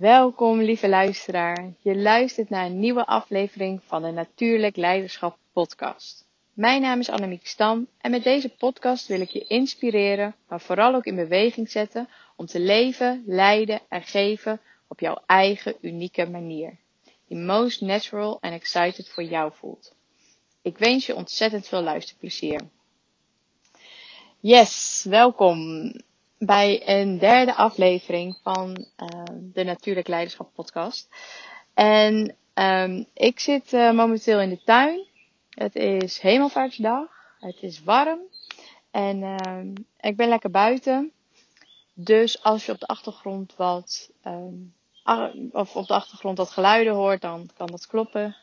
Welkom, lieve luisteraar. Je luistert naar een nieuwe aflevering van de Natuurlijk Leiderschap Podcast. Mijn naam is Annemiek Stam en met deze podcast wil ik je inspireren, maar vooral ook in beweging zetten om te leven, leiden en geven op jouw eigen unieke manier. Die most natural and excited voor jou voelt. Ik wens je ontzettend veel luisterplezier. Yes, welkom bij een derde aflevering van uh, de Natuurlijk Leiderschap Podcast. En um, ik zit uh, momenteel in de tuin. Het is Hemelvaartsdag. Het is warm. En uh, ik ben lekker buiten. Dus als je op de achtergrond wat, um, of op de achtergrond wat geluiden hoort, dan kan dat kloppen.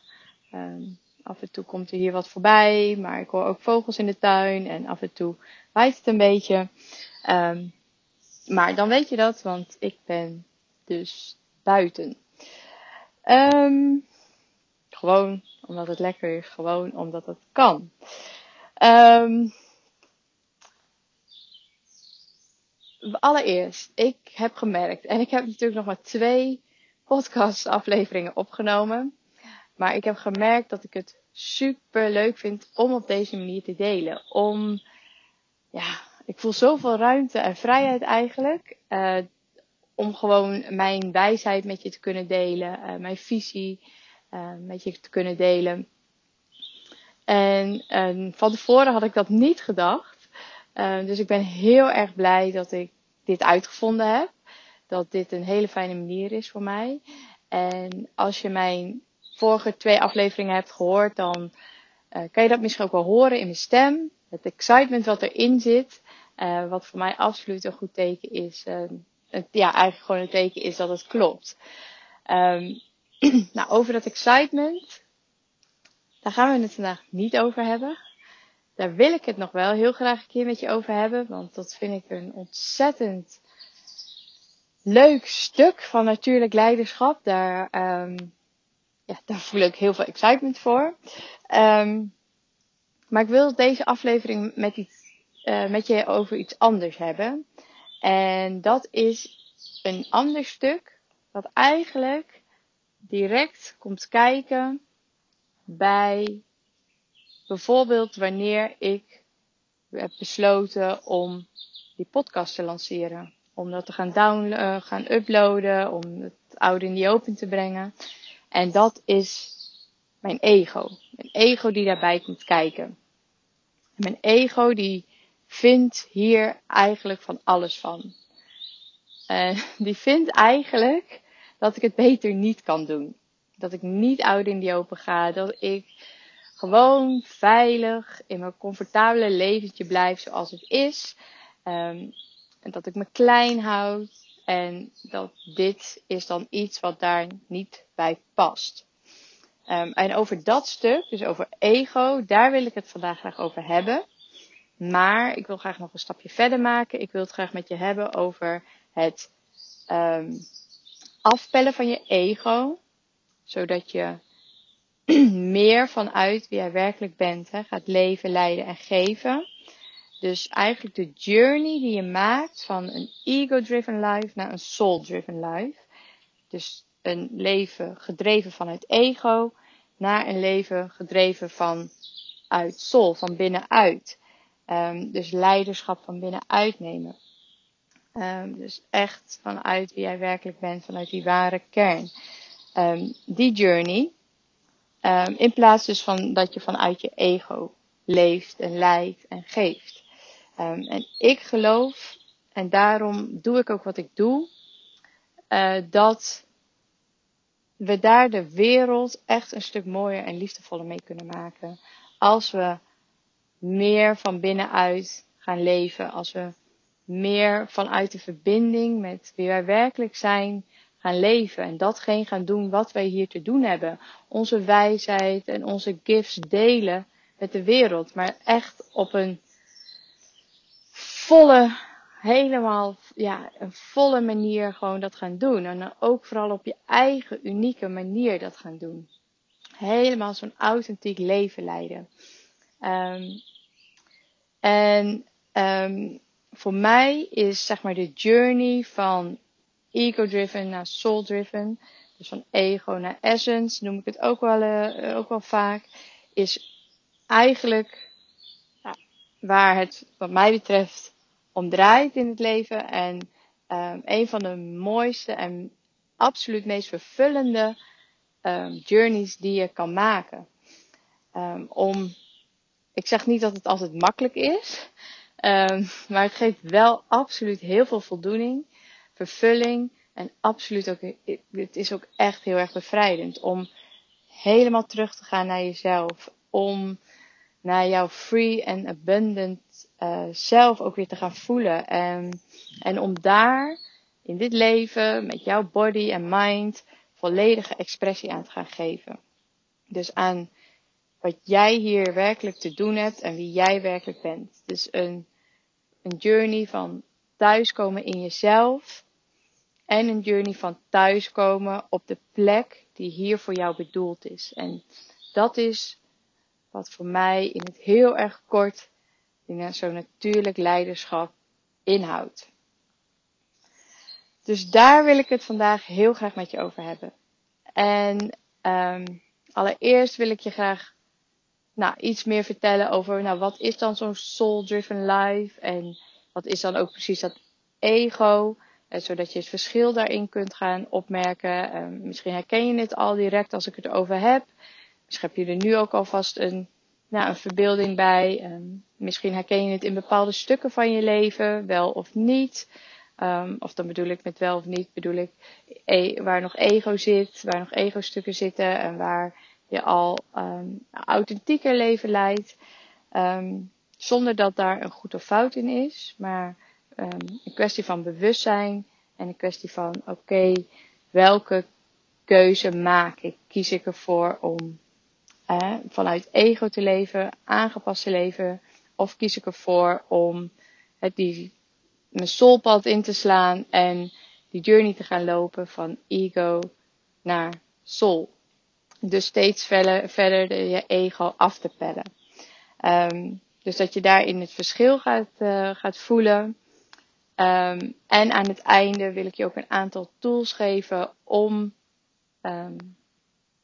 Af en toe komt er hier wat voorbij, maar ik hoor ook vogels in de tuin en af en toe waait het een beetje. Maar dan weet je dat, want ik ben dus buiten. Um, gewoon omdat het lekker is, gewoon omdat het kan. Um, allereerst, ik heb gemerkt, en ik heb natuurlijk nog maar twee podcast afleveringen opgenomen. Maar ik heb gemerkt dat ik het super leuk vind om op deze manier te delen. Om, ja, ik voel zoveel ruimte en vrijheid eigenlijk. Uh, om gewoon mijn wijsheid met je te kunnen delen. Uh, mijn visie uh, met je te kunnen delen. En van tevoren had ik dat niet gedacht. dus ik ben heel erg blij dat ik dit uitgevonden heb. Dat dit een hele fijne manier is voor mij. En als je mijn vorige twee afleveringen hebt gehoord, dan kan je dat misschien ook wel horen in mijn stem. Het excitement wat erin zit. Uh, wat voor mij absoluut een goed teken is. Het, ja, eigenlijk gewoon een teken is dat het klopt. Um, nou, over dat excitement. Daar gaan we het vandaag niet over hebben. Daar wil ik het nog wel heel graag een keer met je over hebben. Want dat vind ik een ontzettend leuk stuk van natuurlijk leiderschap. Daar, um, ja, daar voel ik heel veel excitement voor. Um, maar ik wil deze aflevering met iets uh, met je over iets anders hebben. En dat is een ander stuk wat eigenlijk direct komt kijken bij bijvoorbeeld wanneer ik heb besloten om die podcast te lanceren. Om dat te gaan downloaden, uh, gaan uploaden, om het oude in die open te brengen. En dat is mijn ego. Mijn ego die daarbij komt kijken. mijn ego die vindt hier eigenlijk van alles van. Uh, die vindt eigenlijk dat ik het beter niet kan doen. Dat ik niet oud in die open ga. Dat ik gewoon veilig in mijn comfortabele leventje blijf zoals het is. Um, en dat ik me klein houd. En dat dit is dan iets wat daar niet bij past. Um, en over dat stuk, dus over ego, daar wil ik het vandaag graag over hebben. Maar ik wil graag nog een stapje verder maken. Ik wil het graag met je hebben over het um, afpellen van je ego. Zodat je meer vanuit wie jij werkelijk bent hè, gaat leven, leiden en geven. Dus eigenlijk de journey die je maakt van een ego-driven life naar een soul-driven life. Dus een leven gedreven vanuit ego naar een leven gedreven vanuit soul, van binnenuit. Um, dus leiderschap van binnenuit nemen. Um, dus echt vanuit wie jij werkelijk bent, vanuit die ware kern. Um, die journey. in plaats dus van dat je vanuit je ego leeft en leidt en geeft. en ik geloof, en daarom doe ik ook wat ik doe, uh, dat we daar de wereld echt een stuk mooier en liefdevoller mee kunnen maken. Als we meer van binnenuit gaan leven. Als we meer vanuit de verbinding met wie wij werkelijk zijn gaan leven. En datgene gaan doen wat wij hier te doen hebben. Onze wijsheid en onze gifts delen met de wereld. Maar echt op een volle, helemaal, ja, een volle manier gewoon dat gaan doen. En dan ook vooral op je eigen unieke manier dat gaan doen. Helemaal zo'n authentiek leven leiden. Um, en um, voor mij is zeg maar de journey van ego-driven naar soul-driven. Dus van ego naar essence, noem ik het ook wel, uh, ook wel vaak. Is eigenlijk ja, waar het, wat mij betreft, om draait in het leven. En um, een van de mooiste en absoluut meest vervullende journeys die je kan maken. Om, ik zeg niet dat het altijd makkelijk is, maar het geeft wel absoluut heel veel voldoening, vervulling en absoluut ook, het is ook echt heel erg bevrijdend om helemaal terug te gaan naar jezelf, om naar jouw free en abundant uh, zelf ook weer te gaan voelen. En, en om daar in dit leven met jouw body en mind volledige expressie aan te gaan geven. Dus aan wat jij hier werkelijk te doen hebt en wie jij werkelijk bent. Dus een, een journey van thuiskomen in jezelf en een journey van thuiskomen op de plek die hier voor jou bedoeld is. En dat is wat voor mij in het heel erg kort zo'n natuurlijk leiderschap inhoudt. Dus daar wil ik het vandaag heel graag met je over hebben. En um, allereerst wil ik je graag nou, iets meer vertellen over nou, wat is dan zo'n soul-driven life en wat is dan ook precies dat ego. Eh, zodat je het verschil daarin kunt gaan opmerken. Um, misschien herken je het al direct als ik het erover heb. Misschien heb je er nu ook alvast een, nou, een verbeelding bij. Um, misschien herken je het in bepaalde stukken van je leven, wel of niet. Um, of dan bedoel ik met wel of niet, bedoel ik e waar nog ego zit, waar nog ego-stukken zitten en waar je al um, authentieker leven leidt. Um, zonder dat daar een goed of fout in is, maar um, een kwestie van bewustzijn en een kwestie van oké, welke keuze maak ik? Kies ik ervoor om uh, vanuit ego te leven, aangepast te leven, of kies ik ervoor om het die mijn soulpad in te slaan en die journey te gaan lopen van ego naar soul. Dus steeds verder, verder de, je ego af te pellen. Um, dus dat je daarin het verschil gaat, uh, gaat voelen. Um, en aan het einde wil ik je ook een aantal tools geven om, um,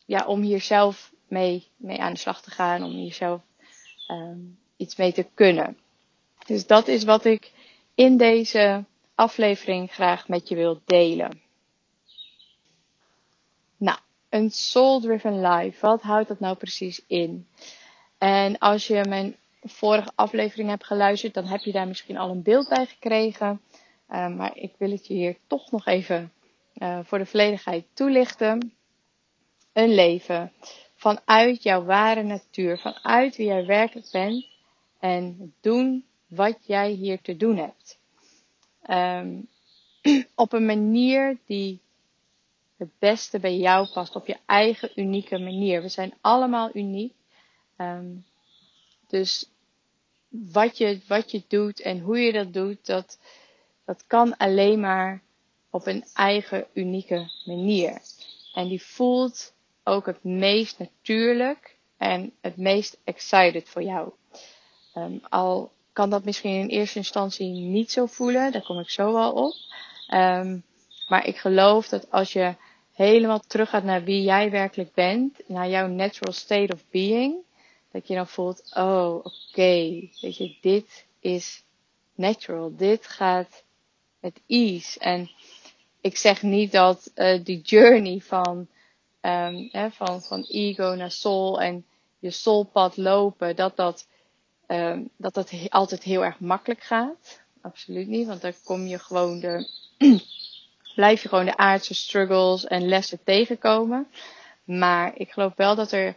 ja, om hier zelf mee, mee aan de slag te gaan. Om hier zelf iets mee te kunnen. Dus dat is wat ik in deze aflevering graag met je wil delen. Een soul-driven life. Wat houdt dat nou precies in? En als je mijn vorige aflevering hebt geluisterd, dan heb je daar misschien al een beeld bij gekregen. Uh, maar ik wil het je hier toch nog even uh, voor de volledigheid toelichten. Een leven vanuit jouw ware natuur, vanuit wie jij werkelijk bent en doen wat jij hier te doen hebt. Um, op een manier die het beste bij jou past, op je eigen unieke manier. We zijn allemaal uniek. Um, dus wat je, wat je doet en hoe je dat doet, dat, dat kan alleen maar op een eigen unieke manier. En die voelt ook het meest natuurlijk en het meest excited voor jou. Um, al kan dat misschien in eerste instantie niet zo voelen, daar kom ik zo wel op. Um, maar ik geloof dat als je helemaal terug gaat naar wie jij werkelijk bent, naar jouw natural state of being, dat je dan voelt, oh oké, weet je, dit is natural, dit gaat met ease. En ik zeg niet dat uh, die journey van, um, hè, van, van ego naar soul en je soulpad lopen, dat dat, um, dat dat altijd heel erg makkelijk gaat. Absoluut niet, want dan kom je gewoon de, blijf je gewoon de aardse struggles en lessen tegenkomen. Maar ik geloof wel dat er,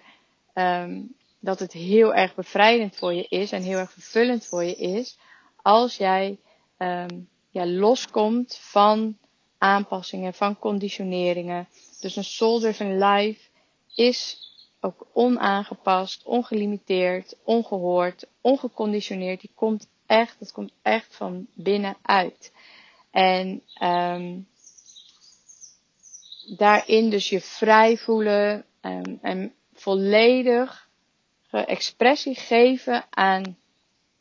um, dat het heel erg bevrijdend voor je is en heel erg vervullend voor je is als jij um, ja, loskomt van aanpassingen, van conditioneringen. Dus een soul-driven life is ook onaangepast, ongelimiteerd, ongehoord, ongeconditioneerd. Die komt echt, dat komt echt van binnenuit. En um, daarin dus je vrij voelen um, en volledig expressie geven aan,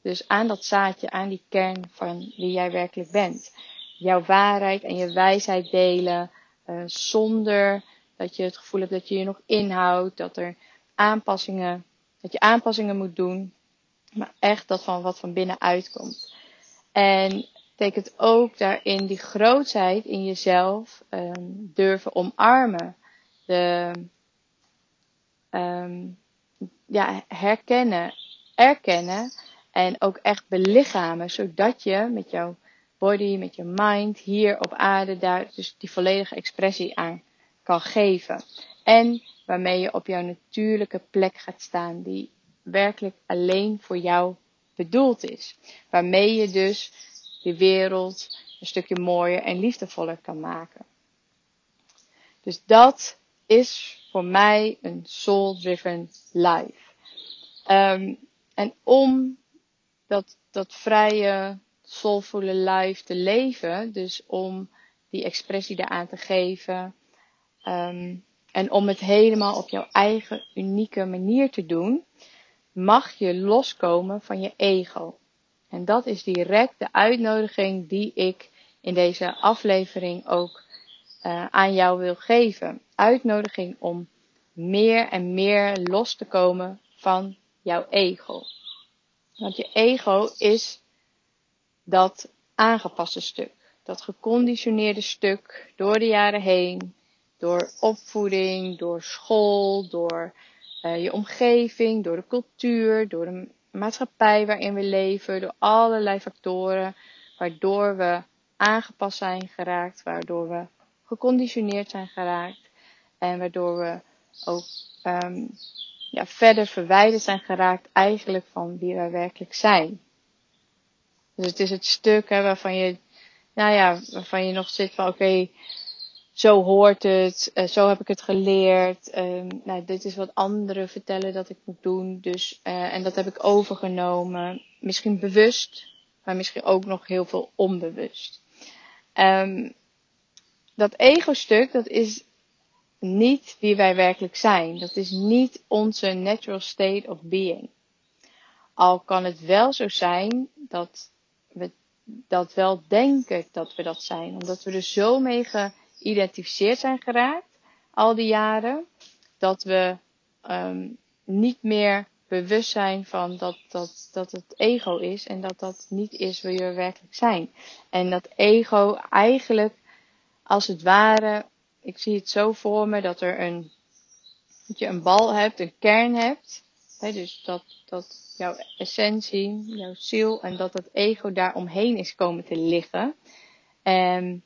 dus aan dat zaadje, aan die kern van wie jij werkelijk bent. jouw waarheid en je wijsheid delen. Uh, zonder dat je het gevoel hebt dat je je nog inhoudt. Dat er aanpassingen, dat je aanpassingen moet doen. Maar echt dat van wat van binnenuit komt. En betekent ook daarin die grootheid in jezelf um, durven omarmen. De, um, ja, herkennen, erkennen en ook echt belichamen, zodat je met jouw body, met je mind hier op aarde daar dus die volledige expressie aan kan geven. En waarmee je op jouw natuurlijke plek gaat staan, die werkelijk alleen voor jou bedoeld is. Waarmee je dus de wereld een stukje mooier en liefdevoller kan maken. Dus dat is voor mij een soul-driven life. Um, en om dat, dat vrije, soulvolle life te leven, dus om die expressie eraan te geven, um, en om het helemaal op jouw eigen unieke manier te doen, mag je loskomen van je ego. En dat is direct de uitnodiging die ik in deze aflevering ook uh, aan jou wil geven. Uitnodiging om meer en meer los te komen van jouw ego. Want je ego is dat aangepaste stuk. Dat geconditioneerde stuk door de jaren heen. Door opvoeding, door school, door uh, je omgeving, door de cultuur, door de maatschappij waarin we leven, door allerlei factoren, waardoor we aangepast zijn geraakt, waardoor we geconditioneerd zijn geraakt en waardoor we ook um, ja, verder verwijderd zijn geraakt eigenlijk van wie wij werkelijk zijn. Dus het is het stuk hè, waarvan je, nou ja, waarvan je nog zit van oké, zo hoort het, uh, zo heb ik het geleerd. Uh, nou, dit is wat anderen vertellen dat ik moet doen. Dus, uh, en dat heb ik overgenomen. Misschien bewust, maar misschien ook nog heel veel onbewust. Um, dat ego-stuk, dat is niet wie wij werkelijk zijn. Dat is niet onze natural state of being. Al kan het wel zo zijn dat we dat wel denken dat we dat zijn. Omdat we er zo mee geïdentificeerd zijn geraakt, al die jaren, dat we um, niet meer bewust zijn van dat, dat, dat het ego is en dat dat niet is wie we werkelijk zijn. En dat ego eigenlijk als het ware ik zie het zo voor me dat er een, dat je een bal hebt, een kern hebt. Hè, dus dat, dat jouw essentie, jouw ziel en dat het ego daar omheen is komen te liggen. En,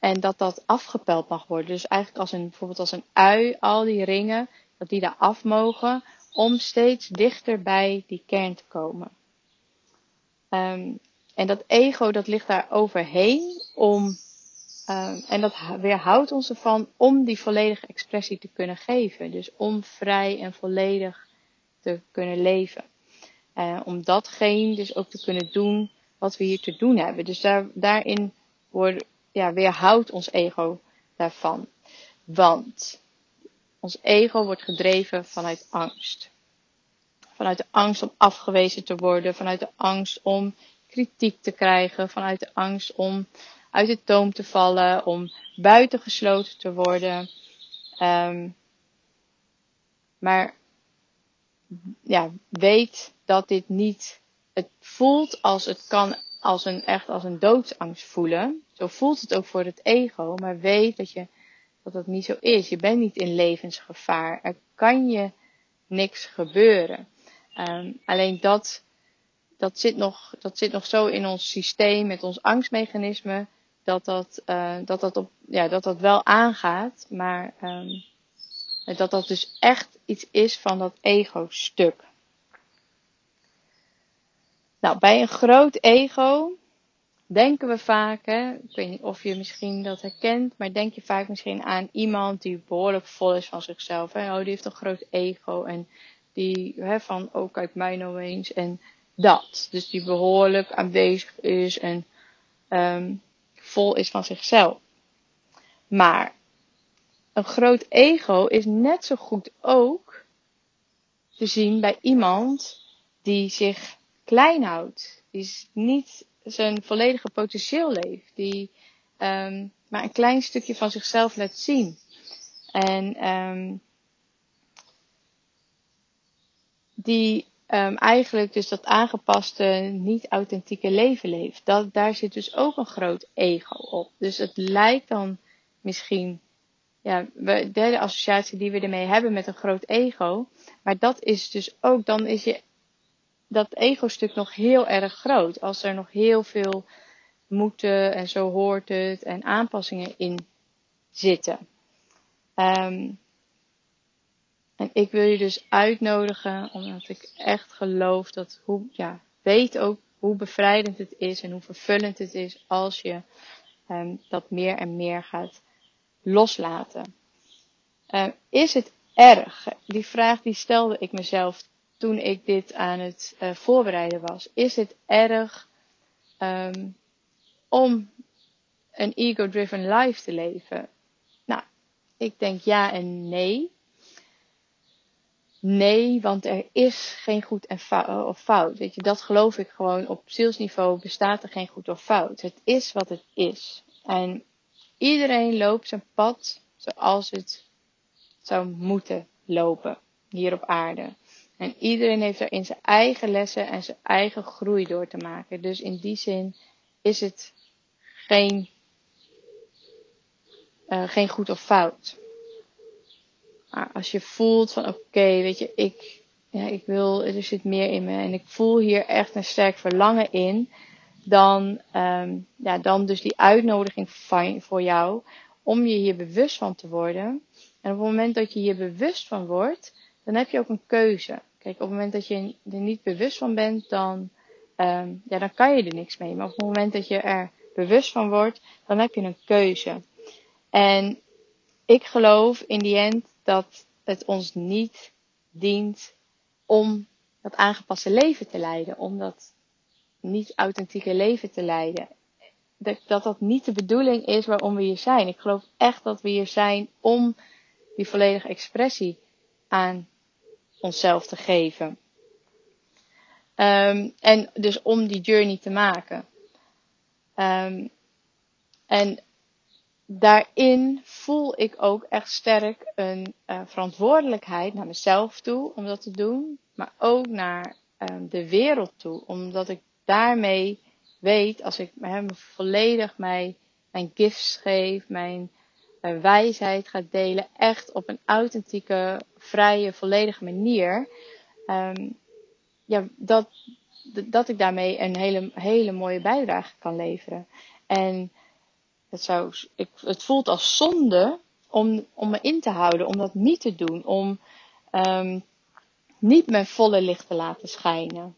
en dat dat afgepeld mag worden. Dus eigenlijk als een, bijvoorbeeld als een ui, al die ringen, dat die daar af mogen om steeds dichter bij die kern te komen. Um, en dat ego dat ligt daar overheen om Uh, en dat weerhoudt ons ervan om die volledige expressie te kunnen geven. Dus om vrij en volledig te kunnen leven. Uh, om datgene dus ook te kunnen doen wat we hier te doen hebben. Dus daar, daarin wordt, ja, weerhoudt ons ego daarvan. Want ons ego wordt gedreven vanuit angst. Vanuit de angst om afgewezen te worden. Vanuit de angst om kritiek te krijgen. Vanuit de angst om uit de toom te vallen, om buitengesloten te worden. Um, maar ja, weet dat dit niet. Het voelt als het kan als een echt als een doodsangst voelen. Zo voelt het ook voor het ego, maar weet dat je dat dat niet zo is. Je bent niet in levensgevaar. Er kan je niks gebeuren. Um, alleen dat, dat, zit nog, dat zit nog zo in ons systeem met ons angstmechanisme dat dat, uh, dat, dat, op, ja, dat dat wel aangaat, maar um, dat dat dus echt iets is van dat ego-stuk. Nou, bij een groot ego denken we vaak, hè, ik weet niet of je misschien dat herkent, maar denk je vaak misschien aan iemand die behoorlijk vol is van zichzelf. Oh, die heeft een groot ego en die hè, van ook uit mij nou eens en dat. Dus die behoorlijk aanwezig is en um, vol is van zichzelf. Maar een groot ego is net zo goed ook te zien bij iemand die zich klein houdt. Die niet zijn volledige potentieel leeft. Die um, maar een klein stukje van zichzelf laat zien. En um, die um, eigenlijk dus dat aangepaste, niet authentieke leven leeft. Dat, daar zit dus ook een groot ego op. Dus het lijkt dan misschien, ja, de derde associatie die we ermee hebben met een groot ego. Maar dat is dus ook, dan is je dat ego-stuk nog heel erg groot. Als er nog heel veel moeten en zo hoort het en aanpassingen in zitten. Um, en ik wil je dus uitnodigen, omdat ik echt geloof dat hoe, ja, weet ook hoe bevrijdend het is en hoe vervullend het is als je um, dat meer en meer gaat loslaten. Um, is het erg? Die vraag die stelde ik mezelf toen ik dit aan het uh, voorbereiden was. Is het erg um, om een ego-driven life te leven? Nou, ik denk ja en nee. Nee, want er is geen goed en fout, of fout. Weet je, dat geloof ik gewoon. Op zielsniveau bestaat er geen goed of fout. Het is wat het is. En iedereen loopt zijn pad zoals het zou moeten lopen hier op aarde. En iedereen heeft daarin zijn eigen lessen en zijn eigen groei door te maken. Dus in die zin is het geen, uh, geen goed of fout. Maar als je voelt van oké, weet je, ik, ja, ik wil, er zit meer in me en ik voel hier echt een sterk verlangen in, dan, um, ja, dan dus die uitnodiging voor jou om je hier bewust van te worden. En op het moment dat je hier bewust van wordt, dan heb je ook een keuze. Kijk, op het moment dat je er niet bewust van bent, dan, um, ja, dan kan je er niks mee. Maar op het moment dat je er bewust van wordt, dan heb je een keuze. En ik geloof in die end dat het ons niet dient om dat aangepaste leven te leiden, om dat niet authentieke leven te leiden. Dat, dat dat niet de bedoeling is waarom we hier zijn. Ik geloof echt dat we hier zijn om die volledige expressie aan onszelf te geven. Um, en dus om die journey te maken. Um, en daarin voel ik ook echt sterk een uh, verantwoordelijkheid naar mezelf toe om dat te doen, maar ook naar um, de wereld toe, omdat ik daarmee weet, als ik hem volledig mij, mijn gifts geef, mijn uh, wijsheid ga delen, echt op een authentieke, vrije, volledige manier, um, ja, dat, dat ik daarmee een hele, hele mooie bijdrage kan leveren. En het, zou, ik, het voelt als zonde om, om me in te houden, om dat niet te doen, om um, niet mijn volle licht te laten schijnen.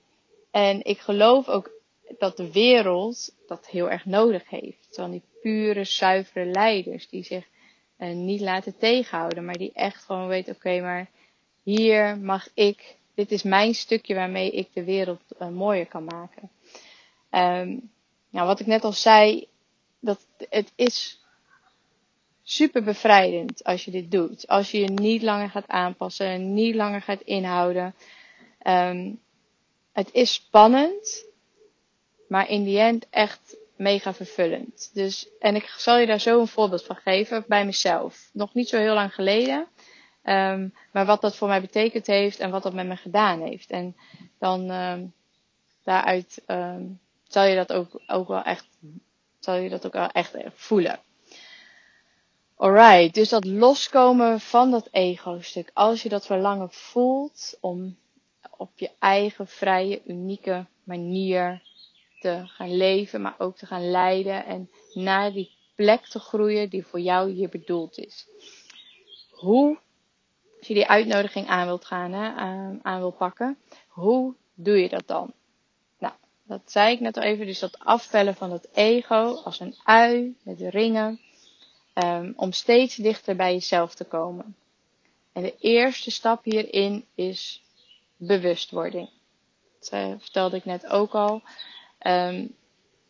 En ik geloof ook dat de wereld dat heel erg nodig heeft. Van die pure, zuivere leiders die zich uh, niet laten tegenhouden, maar die echt gewoon weten, oké, maar hier mag ik, dit is mijn stukje waarmee ik de wereld uh, mooier kan maken. Um, nou, wat ik net al zei, dat het is super bevrijdend als je dit doet. Als je je niet langer gaat aanpassen, niet langer gaat inhouden. Um, het is spannend, maar in die end echt mega vervullend. Dus, en ik zal je daar zo een voorbeeld van geven bij mezelf. Nog niet zo heel lang geleden. Um, maar wat dat voor mij betekend heeft en wat dat met me gedaan heeft. En dan um, daaruit um, zal je dat ook, ook wel echt zal je dat ook wel echt voelen. Alright, dus dat loskomen van dat ego-stuk. Als je dat verlangen voelt om op je eigen vrije, unieke manier te gaan leven, maar ook te gaan leiden en naar die plek te groeien die voor jou hier bedoeld is. Hoe, als je die uitnodiging aan wilt gaan, hè, aan, aan wil pakken, hoe doe je dat dan? Dat zei ik net al even, dus dat afpellen van het ego als een ui met ringen. Um, om steeds dichter bij jezelf te komen. En de eerste stap hierin is bewustwording. Dat uh, vertelde ik net ook al. Um,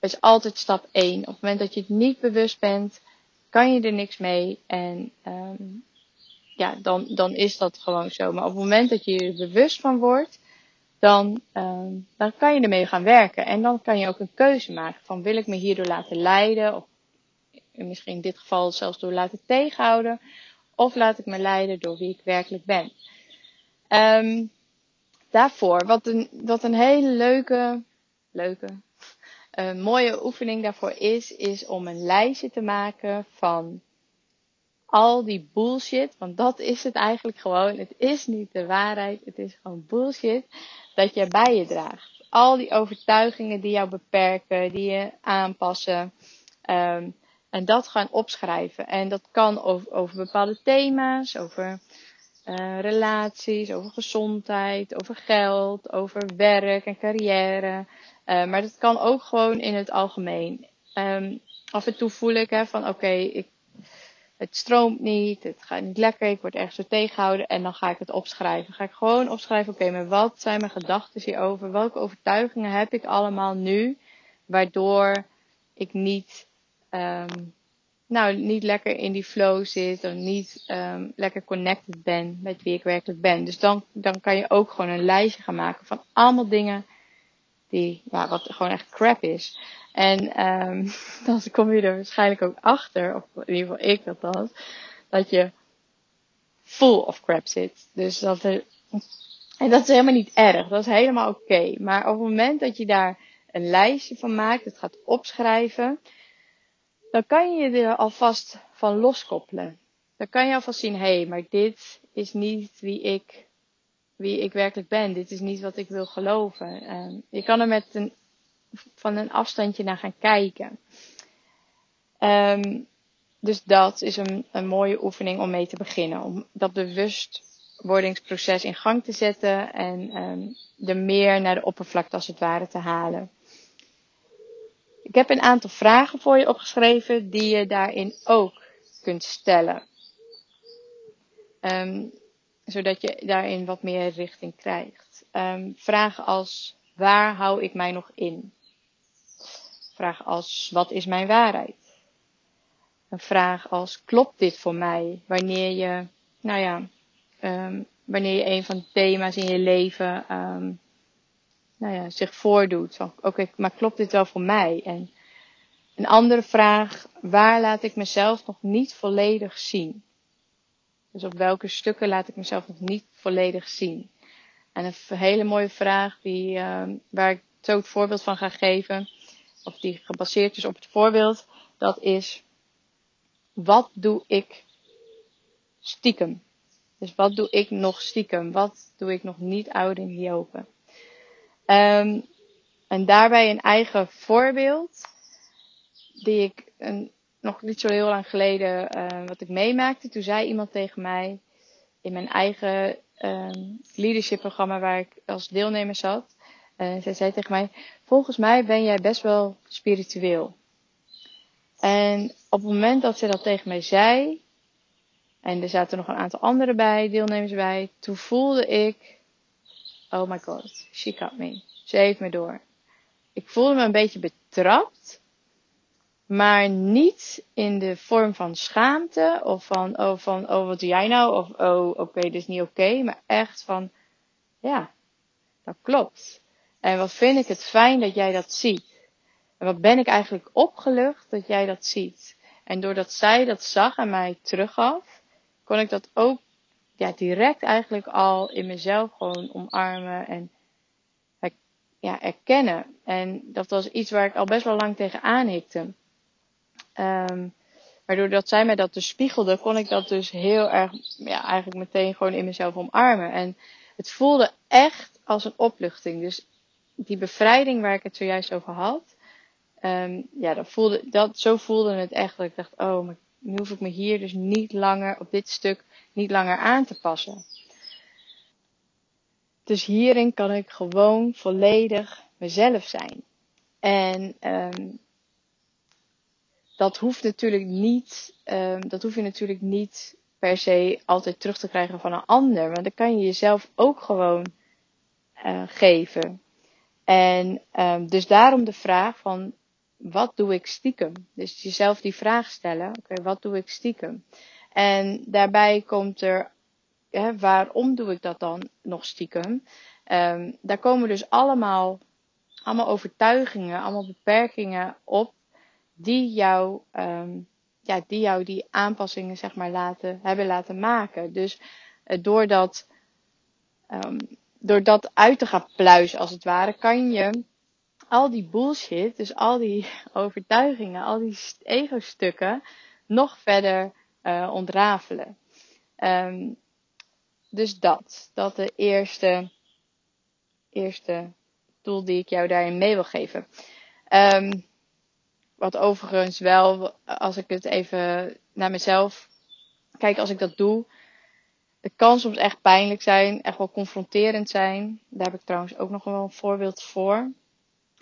is altijd stap 1. Op het moment dat je het niet bewust bent, kan je er niks mee. En um, ja, dan, dan is dat gewoon zo. Maar op het moment dat je er bewust van wordt, dan, ehm, dan kan je ermee gaan werken. En dan kan je ook een keuze maken van wil ik me hierdoor laten leiden, of misschien in dit geval zelfs door laten tegenhouden, of laat ik me leiden door wie ik werkelijk ben. Um, daarvoor, wat een, wat een hele leuke, leuke, een mooie oefening daarvoor is, is om een lijstje te maken van al die bullshit, want dat is het eigenlijk gewoon. Het is niet de waarheid, het is gewoon bullshit dat je bij je draagt. Al die overtuigingen die jou beperken, die je aanpassen. Um, en dat gaan opschrijven. En dat kan over, bepaalde thema's, over uh, relaties, over gezondheid, over geld, over werk en carrière. Uh, maar dat kan ook gewoon in het algemeen. Um, af en toe voel ik hè, van oké, okay, het stroomt niet, het gaat niet lekker, ik word ergens zo tegengehouden en dan ga ik het opschrijven. Ga ik gewoon opschrijven, oké, maar wat zijn mijn gedachten hierover? Welke overtuigingen heb ik allemaal nu, waardoor ik niet um, nou, niet lekker in die flow zit. Of niet um, lekker connected ben met wie ik werkelijk ben. Dus dan, dan kan je ook gewoon een lijstje gaan maken van allemaal dingen die, ja, wat gewoon echt crap is. En um, dan kom je er waarschijnlijk ook achter, of in ieder geval ik dat was, dat je full of crap zit. Dus dat er, en dat is helemaal niet erg, dat is helemaal oké. Maar op het moment dat je daar een lijstje van maakt, het gaat opschrijven, dan kan je je er alvast van loskoppelen. Dan kan je alvast zien, hé, hey, maar dit is niet wie ik, wie ik werkelijk ben. Dit is niet wat ik wil geloven. Uh, je kan er met een, van een afstandje naar gaan kijken. Um, dus dat is een, een mooie oefening om mee te beginnen. Om dat bewustwordingsproces in gang te zetten en um, er meer naar de oppervlakte als het ware te halen. Ik heb een aantal vragen voor je opgeschreven die je daarin ook kunt stellen. Zodat je daarin wat meer richting krijgt. Um, vragen als waar hou ik mij nog in? Vragen als wat is mijn waarheid? Een vraag als klopt dit voor mij? Wanneer je, nou ja, um, wanneer je een van de thema's in je leven nou ja, zich voordoet. Oké, maar klopt dit wel voor mij? En een andere vraag, waar laat ik mezelf nog niet volledig zien? Dus op welke stukken laat ik mezelf nog niet volledig zien? En een hele mooie vraag die, uh, waar ik zo het voorbeeld van ga geven, of die gebaseerd is op het voorbeeld, dat is, wat doe ik stiekem? Dus wat doe ik nog stiekem? Wat doe ik nog niet ouder in hierover? Um, en daarbij een eigen voorbeeld, die ik een, nog niet zo heel lang geleden, uh, wat ik meemaakte. Toen zei iemand tegen mij, in mijn eigen um, leadership programma waar ik als deelnemer zat. Uh, zij zei tegen mij, volgens mij ben jij best wel spiritueel. En op het moment dat ze dat tegen mij zei, en er zaten nog een aantal anderen bij, deelnemers bij, toen voelde ik, Oh my god, she got me. Ze heeft me door. Ik voelde me een beetje betrapt. Maar niet in de vorm van schaamte. Of van, oh, van, oh wat doe jij nou? Of, oh, oké, okay, dit is niet oké. Maar echt van, ja, dat klopt. En wat vind ik het fijn dat jij dat ziet. En wat ben ik eigenlijk opgelucht dat jij dat ziet. En doordat zij dat zag en mij teruggaf, kon ik dat ook ja, direct eigenlijk al in mezelf gewoon omarmen en ja, erkennen. En dat was iets waar ik al best wel lang tegen aanhikte. Um, maar doordat zij mij dat dus spiegelde, kon ik dat dus heel erg, ja, eigenlijk meteen gewoon in mezelf omarmen. En het voelde echt als een opluchting. Dus die bevrijding waar ik het zojuist over had, um, ja, dat voelde, dat, zo voelde het echt. Dat ik dacht, oh, maar nu hoef ik me hier dus niet langer op dit stuk niet langer aan te passen. Dus hierin kan ik gewoon volledig mezelf zijn. En um, dat hoeft natuurlijk niet, um, dat hoef je natuurlijk niet per se altijd terug te krijgen van een ander. Want dan kan je jezelf ook gewoon uh, geven. En um, dus daarom de vraag van wat doe ik stiekem? Dus jezelf die vraag stellen. Oké, wat doe ik stiekem? En daarbij komt er, hè, waarom doe ik dat dan nog stiekem? Um, daar komen dus allemaal, allemaal overtuigingen, allemaal beperkingen op die jou, um, ja, die jou die aanpassingen zeg maar laten, hebben laten maken. Dus uh, door, dat, um, door dat uit te gaan pluizen als het ware, kan je al die bullshit, dus al die overtuigingen, al die ego-stukken, nog verder uh, ontrafelen. Um, dus dat, dat de eerste, eerste doel die ik jou daarin mee wil geven. Um, wat overigens wel, als ik het even naar mezelf kijk, als ik dat doe, het kan soms echt pijnlijk zijn, echt wel confronterend zijn. Daar heb ik trouwens ook nog wel een voorbeeld voor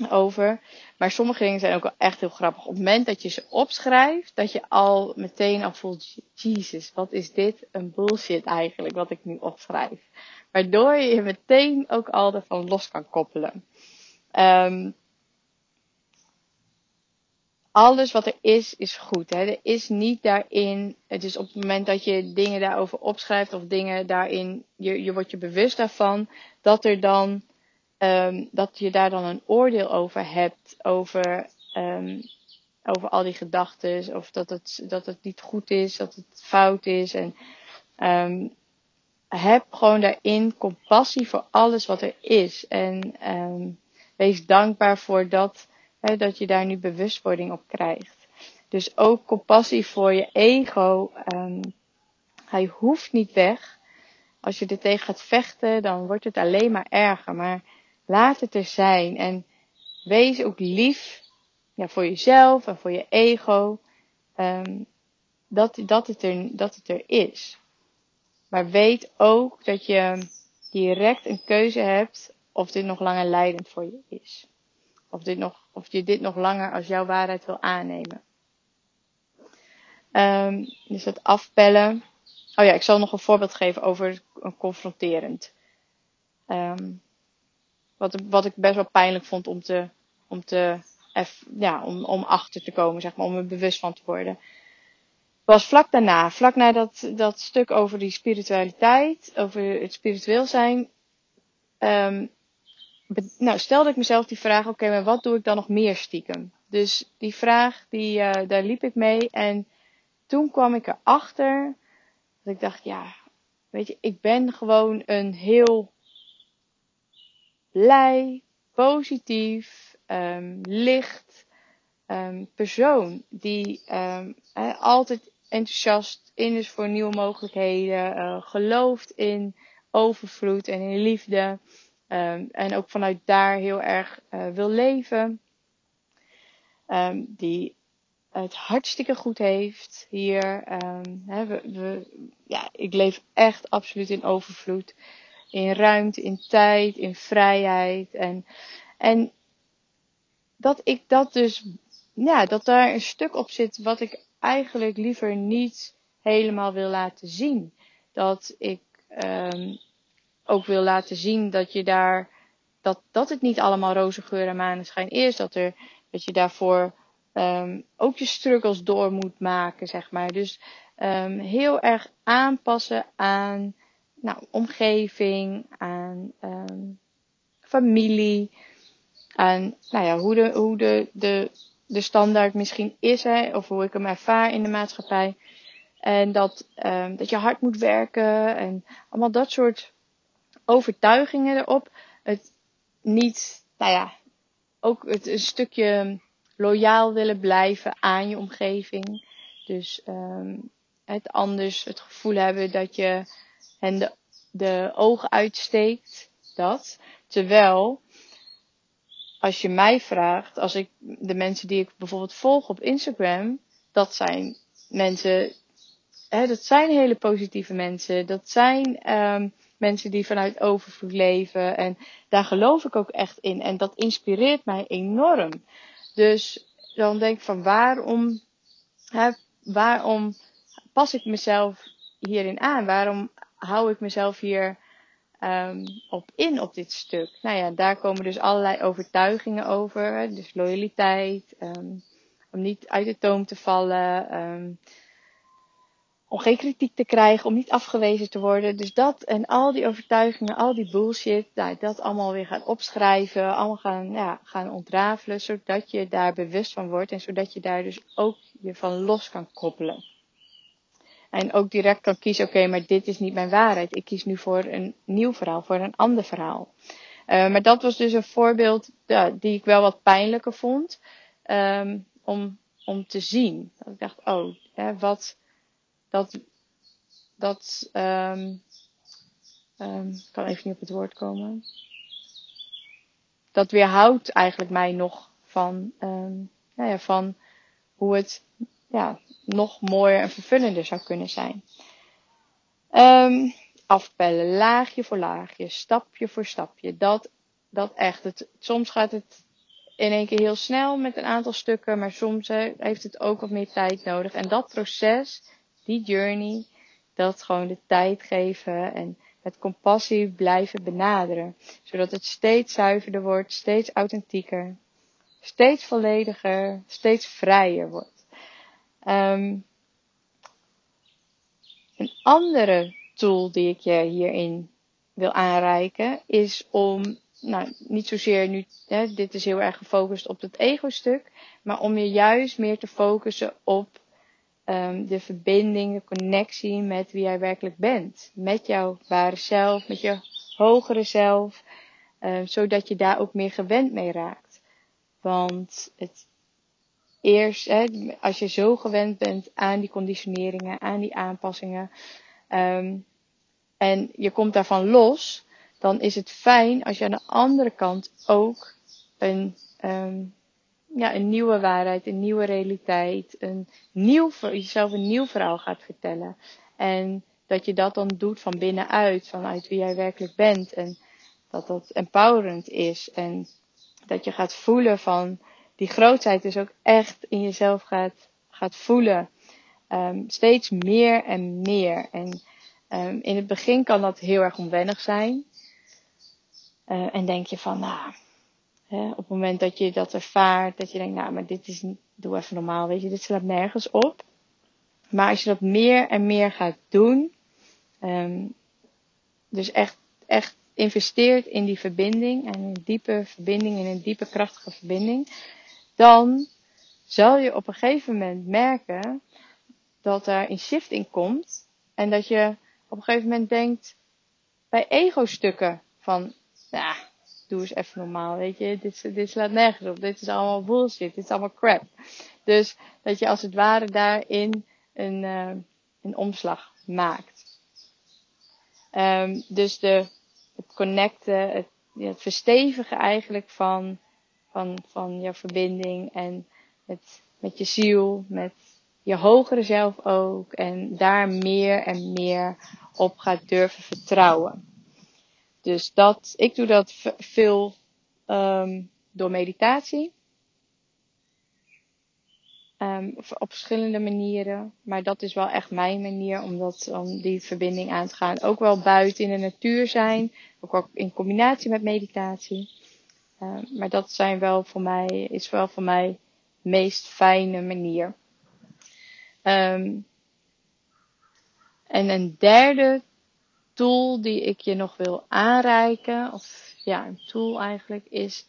over. Maar sommige dingen zijn ook wel echt heel grappig. Op het moment dat je ze opschrijft, dat je al meteen al voelt, Jesus, wat is dit een bullshit eigenlijk, wat ik nu opschrijf. Waardoor je je meteen ook al ervan los kan koppelen. Um, alles wat er is, is goed. Hè? Er is niet daarin, het is op het moment dat je dingen daarover opschrijft of dingen daarin, je, je wordt je bewust daarvan, dat er dan um, dat je daar dan een oordeel over hebt, over, um, over al die gedachten, of dat het, dat het niet goed is, dat het fout is. En um, heb gewoon daarin compassie voor alles wat er is. En wees dankbaar voor dat, dat je daar nu bewustwording op krijgt. Dus ook compassie voor je ego. Um, hij hoeft niet weg. Als je er tegen gaat vechten, dan wordt het alleen maar erger. Maar Laat het er zijn. En wees ook lief ja, voor jezelf en voor je ego. Um, dat, dat, het er, dat het er is. Maar weet ook dat je direct een keuze hebt of dit nog langer leidend voor je is. Of, dit nog, of je dit nog langer als jouw waarheid wil aannemen. Um, dus het afpellen. Oh ja, ik zal nog een voorbeeld geven over confronterend. Um, wat, wat ik best wel pijnlijk vond om te, om te, ja, om, om achter te komen, zeg maar, om er bewust van te worden. Was vlak daarna, vlak na dat, dat stuk over die spiritualiteit, over het spiritueel zijn, um, nou, stelde ik mezelf die vraag, oké, maar wat doe ik dan nog meer stiekem? Dus die vraag, die, uh, daar liep ik mee en toen kwam ik erachter dat ik dacht, ja, weet je, ik ben gewoon een heel blij, positief, um, licht um, persoon. Die um, altijd enthousiast in is voor nieuwe mogelijkheden, uh, gelooft in overvloed en in liefde. Um, en ook vanuit daar heel erg uh, wil leven. Um, die het hartstikke goed heeft hier. Hè, we, we, ja, ik leef echt absoluut in overvloed in ruimte, in tijd, in vrijheid. En, en dat ik dat dus, ja, dat daar een stuk op zit wat ik eigenlijk liever niet helemaal wil laten zien. Dat ik ook wil laten zien dat je daar, dat, dat het niet allemaal roze geur en maneschijn is. Dat, er, dat je daarvoor um, ook je struggles door moet maken, zeg maar. Dus um, heel erg aanpassen aan nou, omgeving, aan um, familie, aan nou ja, hoe, de, hoe de, de, de standaard misschien is, hè, of hoe ik hem ervaar in de maatschappij. En dat, dat je hard moet werken en allemaal dat soort overtuigingen erop. Het niet, nou ja, ook het een stukje loyaal willen blijven aan je omgeving. Dus um, het anders het gevoel hebben dat je hen de, de ogen uitsteekt. Dat. Terwijl, als je mij vraagt, als ik de mensen die ik bijvoorbeeld volg op Instagram, dat zijn mensen, hè, dat zijn hele positieve mensen. Dat zijn um, mensen die vanuit overvloed leven. En daar geloof ik ook echt in. En dat inspireert mij enorm. Dus dan denk ik van waarom, hè, waarom pas ik mezelf hierin aan? Waarom hou ik mezelf hier um, op in op dit stuk? Nou ja, daar komen dus allerlei overtuigingen over. Dus loyaliteit, um, om niet uit de toom te vallen. Um, om geen kritiek te krijgen, om niet afgewezen te worden. Dus dat en al die overtuigingen, al die bullshit, nou, dat allemaal weer gaan opschrijven, allemaal gaan, ja, gaan ontrafelen, zodat je daar bewust van wordt en zodat je daar dus ook je van los kan koppelen. En ook direct kan kiezen, oké, maar dit is niet mijn waarheid. Ik kies nu voor een nieuw verhaal, voor een ander verhaal. Uh, maar dat was dus een voorbeeld ja, die ik wel wat pijnlijker vond. Um, om, om te zien. Dat ik dacht, oh, hè, wat, dat, dat, um, ik kan even niet op het woord komen. Dat weerhoudt eigenlijk mij nog van, um, nou ja, van hoe het ja, nog mooier en vervullender zou kunnen zijn. Afpellen, laagje voor laagje, stapje voor stapje. Dat, dat echt. Het, soms gaat het in één keer heel snel met een aantal stukken, maar soms heeft het ook wat meer tijd nodig. En dat proces, die journey, dat gewoon de tijd geven en met compassie blijven benaderen. Zodat het steeds zuiverder wordt, steeds authentieker, steeds vollediger, steeds vrijer wordt. Um, een andere tool die ik je hierin wil aanreiken is om nou, niet zozeer nu, hè, dit is heel erg gefocust op het ego-stuk, maar om je juist meer te focussen op um, de verbinding, de connectie met wie jij werkelijk bent. Met jouw ware zelf, met je hogere zelf, um, zodat je daar ook meer gewend mee raakt. Want het eerst, hè, als je zo gewend bent aan die conditioneringen, aan die aanpassingen, um, en je komt daarvan los, dan is het fijn als je aan de andere kant ook een, ja, een nieuwe waarheid, een nieuwe realiteit, een nieuw, jezelf een nieuw verhaal gaat vertellen. En dat je dat dan doet van binnenuit, vanuit wie jij werkelijk bent. En dat dat empowerend is. En dat je gaat voelen van die grootheid dus ook echt in jezelf gaat, gaat voelen. Um, steeds meer en meer. En um, in het begin kan dat heel erg onwennig zijn. Uh, en denk je van, nou, op het moment dat je dat ervaart, dat je denkt, nou, maar dit is, doe even normaal, weet je, dit slaat nergens op. Maar als je dat meer en meer gaat doen, um, dus echt, echt investeert in die verbinding en een diepe verbinding, in een diepe krachtige verbinding, dan zal je op een gegeven moment merken dat er een shift in komt en dat je op een gegeven moment denkt bij ego-stukken van, ja, doe eens even normaal, weet je. Dit, dit slaat nergens op. Dit is allemaal bullshit. Dit is allemaal crap. Dus dat je als het ware daarin een, uh, een omslag maakt. Um, dus de, het connecten, het, het verstevigen eigenlijk van, van, van je verbinding en met, met je ziel, met je hogere zelf ook. En daar meer en meer op gaat durven vertrouwen. Dus dat, ik doe dat veel um, door meditatie. Um, op verschillende manieren. Maar dat is wel echt mijn manier om, dat, om die verbinding aan te gaan. Ook wel buiten in de natuur zijn. Ook wel in combinatie met meditatie. Um, maar dat zijn wel voor mij, is wel voor mij de meest fijne manier. En een derde tool die ik je nog wil aanreiken, of ja, een tool eigenlijk, is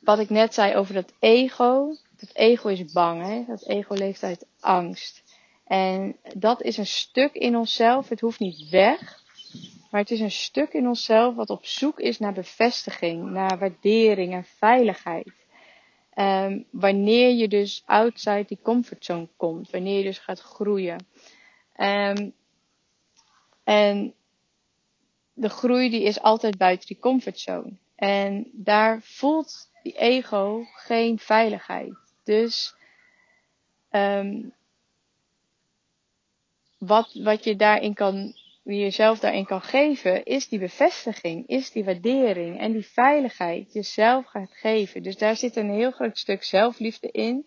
wat ik net zei over dat ego. Dat ego is bang, hè? dat ego leeft uit angst. En dat is een stuk in onszelf, het hoeft niet weg, maar het is een stuk in onszelf wat op zoek is naar bevestiging, naar waardering en veiligheid. Um, wanneer je dus outside die comfortzone komt, wanneer je dus gaat groeien. Um, en de groei die is altijd buiten die comfortzone. En daar voelt die ego geen veiligheid. Dus um, wat, wat je daarin kan, wie jezelf daarin kan geven, is die bevestiging, is die waardering en die veiligheid jezelf gaat geven. Dus daar zit een heel groot stuk zelfliefde in.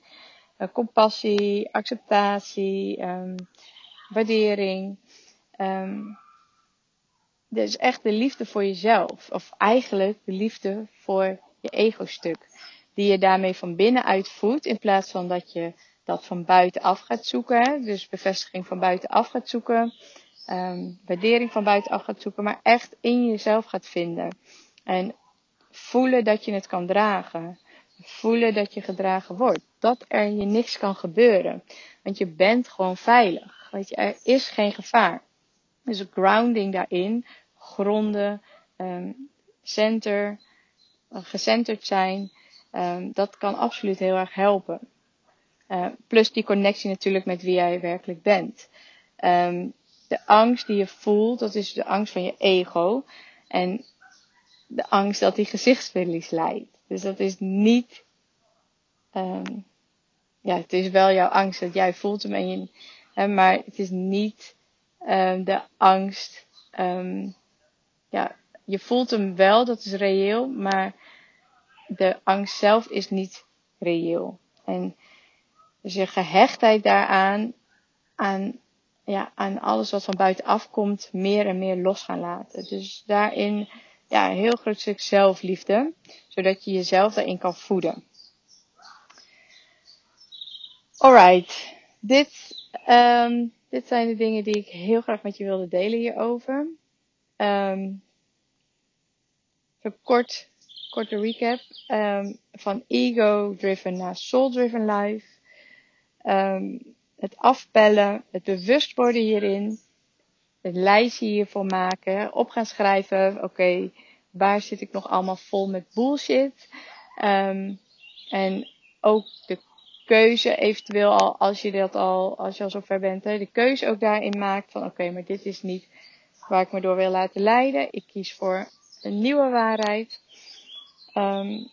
Uh, compassie, acceptatie, um, waardering. Um, dus echt de liefde voor jezelf. Of eigenlijk de liefde voor je ego-stuk. Die je daarmee van binnenuit voedt. In plaats van dat je dat van buitenaf gaat zoeken. Dus bevestiging van buitenaf gaat zoeken. Um, waardering van buitenaf gaat zoeken. Maar echt in jezelf gaat vinden. En voelen dat je het kan dragen. Voelen dat je gedragen wordt. Dat er je niks kan gebeuren. Want je bent gewoon veilig. Je, er is geen gevaar. Dus grounding daarin. Gronden. Um, center. Gecenterd zijn. Um, dat kan absoluut heel erg helpen. Uh, plus die connectie natuurlijk met wie jij werkelijk bent. Um, de angst die je voelt, dat is de angst van je ego. En de angst dat die gezichtsverlies leidt. Dus dat is niet. Um, ja, het is wel jouw angst dat jij voelt hem en je. Hè, maar het is niet um, de angst. Um, ja, je voelt hem wel, dat is reëel, maar de angst zelf is niet reëel. En dus je gehechtheid daaraan, aan, ja, aan alles wat van buitenaf komt, meer en meer los gaan laten. Dus daarin, ja, een heel groot stuk zelfliefde, zodat je jezelf daarin kan voeden. Alright, dit, um, dit zijn de dingen die ik heel graag met je wilde delen hierover. Um, even kort, korte recap. Um, van ego-driven naar soul-driven life. Um, het afpellen, het bewust worden hierin, het lijstje hiervoor maken, op gaan schrijven, oké, okay, waar zit ik nog allemaal vol met bullshit? En ook de keuze eventueel al, als je dat al, als je al zover bent, hè, de keuze ook daarin maakt van oké, maar dit is niet waar ik me door wil laten leiden. Ik kies voor een nieuwe waarheid. Um,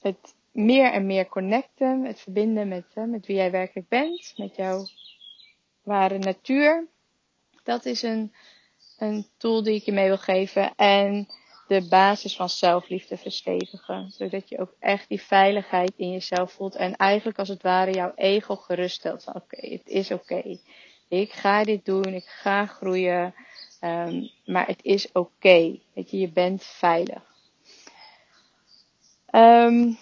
het meer en meer connecten, het verbinden met, hè, met wie jij werkelijk bent, met jouw ware natuur. Dat is een, een tool die ik je mee wil geven. En de basis van zelfliefde verstevigen. Zodat je ook echt die veiligheid in jezelf voelt. En eigenlijk als het ware jouw ego geruststelt. Oké, okay, het is oké. Ik ga dit doen. Ik ga groeien. Um, maar het is oké. Okay. Je, je bent veilig. Um,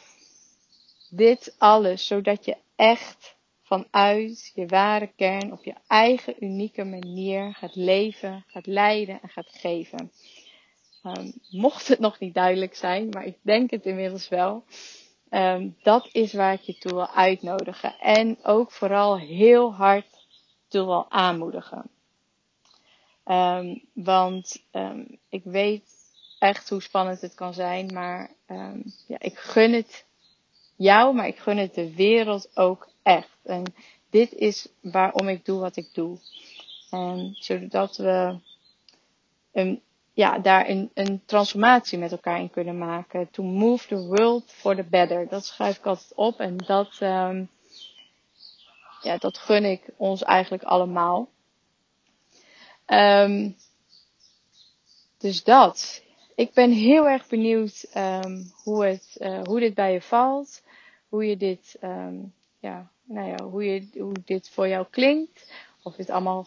dit alles zodat je echt vanuit je ware kern op je eigen unieke manier gaat leven, gaat leiden en gaat geven. Um, mocht het nog niet duidelijk zijn, maar ik denk het inmiddels wel. Um, dat is waar ik je toe wil uitnodigen. En ook vooral heel hard toe wil aanmoedigen. Um, want ik weet echt hoe spannend het kan zijn. Maar ja, ik gun het jou, maar ik gun het de wereld ook echt. En dit is waarom ik doe wat ik doe. En zodat we een, ja, daar een, een transformatie met elkaar in kunnen maken. To move the world for the better. Dat schrijf ik altijd op en dat, um, ja, dat gun ik ons eigenlijk allemaal. Um, dus dat. Ik ben heel erg benieuwd um, hoe, het, uh, hoe dit bij je valt hoe je dit, um, ja, nou ja, hoe, je, hoe dit voor jou klinkt. Of dit allemaal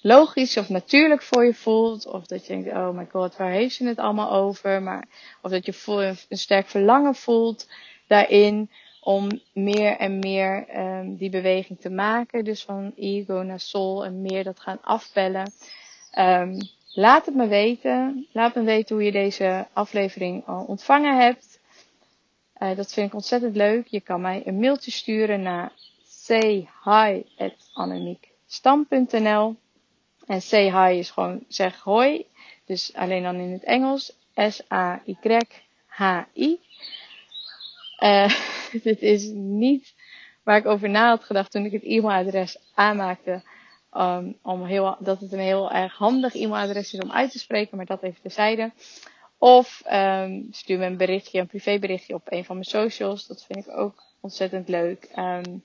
logisch of natuurlijk voor je voelt. Of dat je denkt, oh my god, waar heeft ze het allemaal over? Maar, of dat je een sterk verlangen voelt daarin om meer en meer um, die beweging te maken. Dus van ego naar soul en meer dat gaan afbellen. Um, Laat het me weten. Laat me weten hoe je deze aflevering al ontvangen hebt. Uh, dat vind ik ontzettend leuk. Je kan mij een mailtje sturen naar sayhi.annemiekstam.nl En say hi is gewoon zeg hoi. Dus alleen dan in het Engels. S-A-Y-H-I. Uh, dit is niet waar ik over na had gedacht toen ik het e-mailadres aanmaakte Um, om heel, dat het een heel erg handig e-mailadres is om uit te spreken, maar dat even terzijde. Of um, stuur me een berichtje, een privéberichtje op een van mijn socials. Dat vind ik ook ontzettend leuk. Um,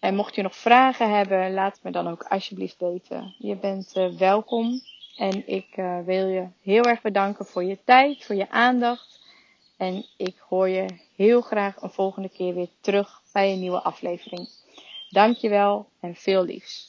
en mocht je nog vragen hebben, laat me dan ook alsjeblieft weten. Je bent uh, welkom. En ik uh, wil je heel erg bedanken voor je tijd, voor je aandacht. En ik hoor je heel graag een volgende keer weer terug bij een nieuwe aflevering. Dankjewel en veel liefs.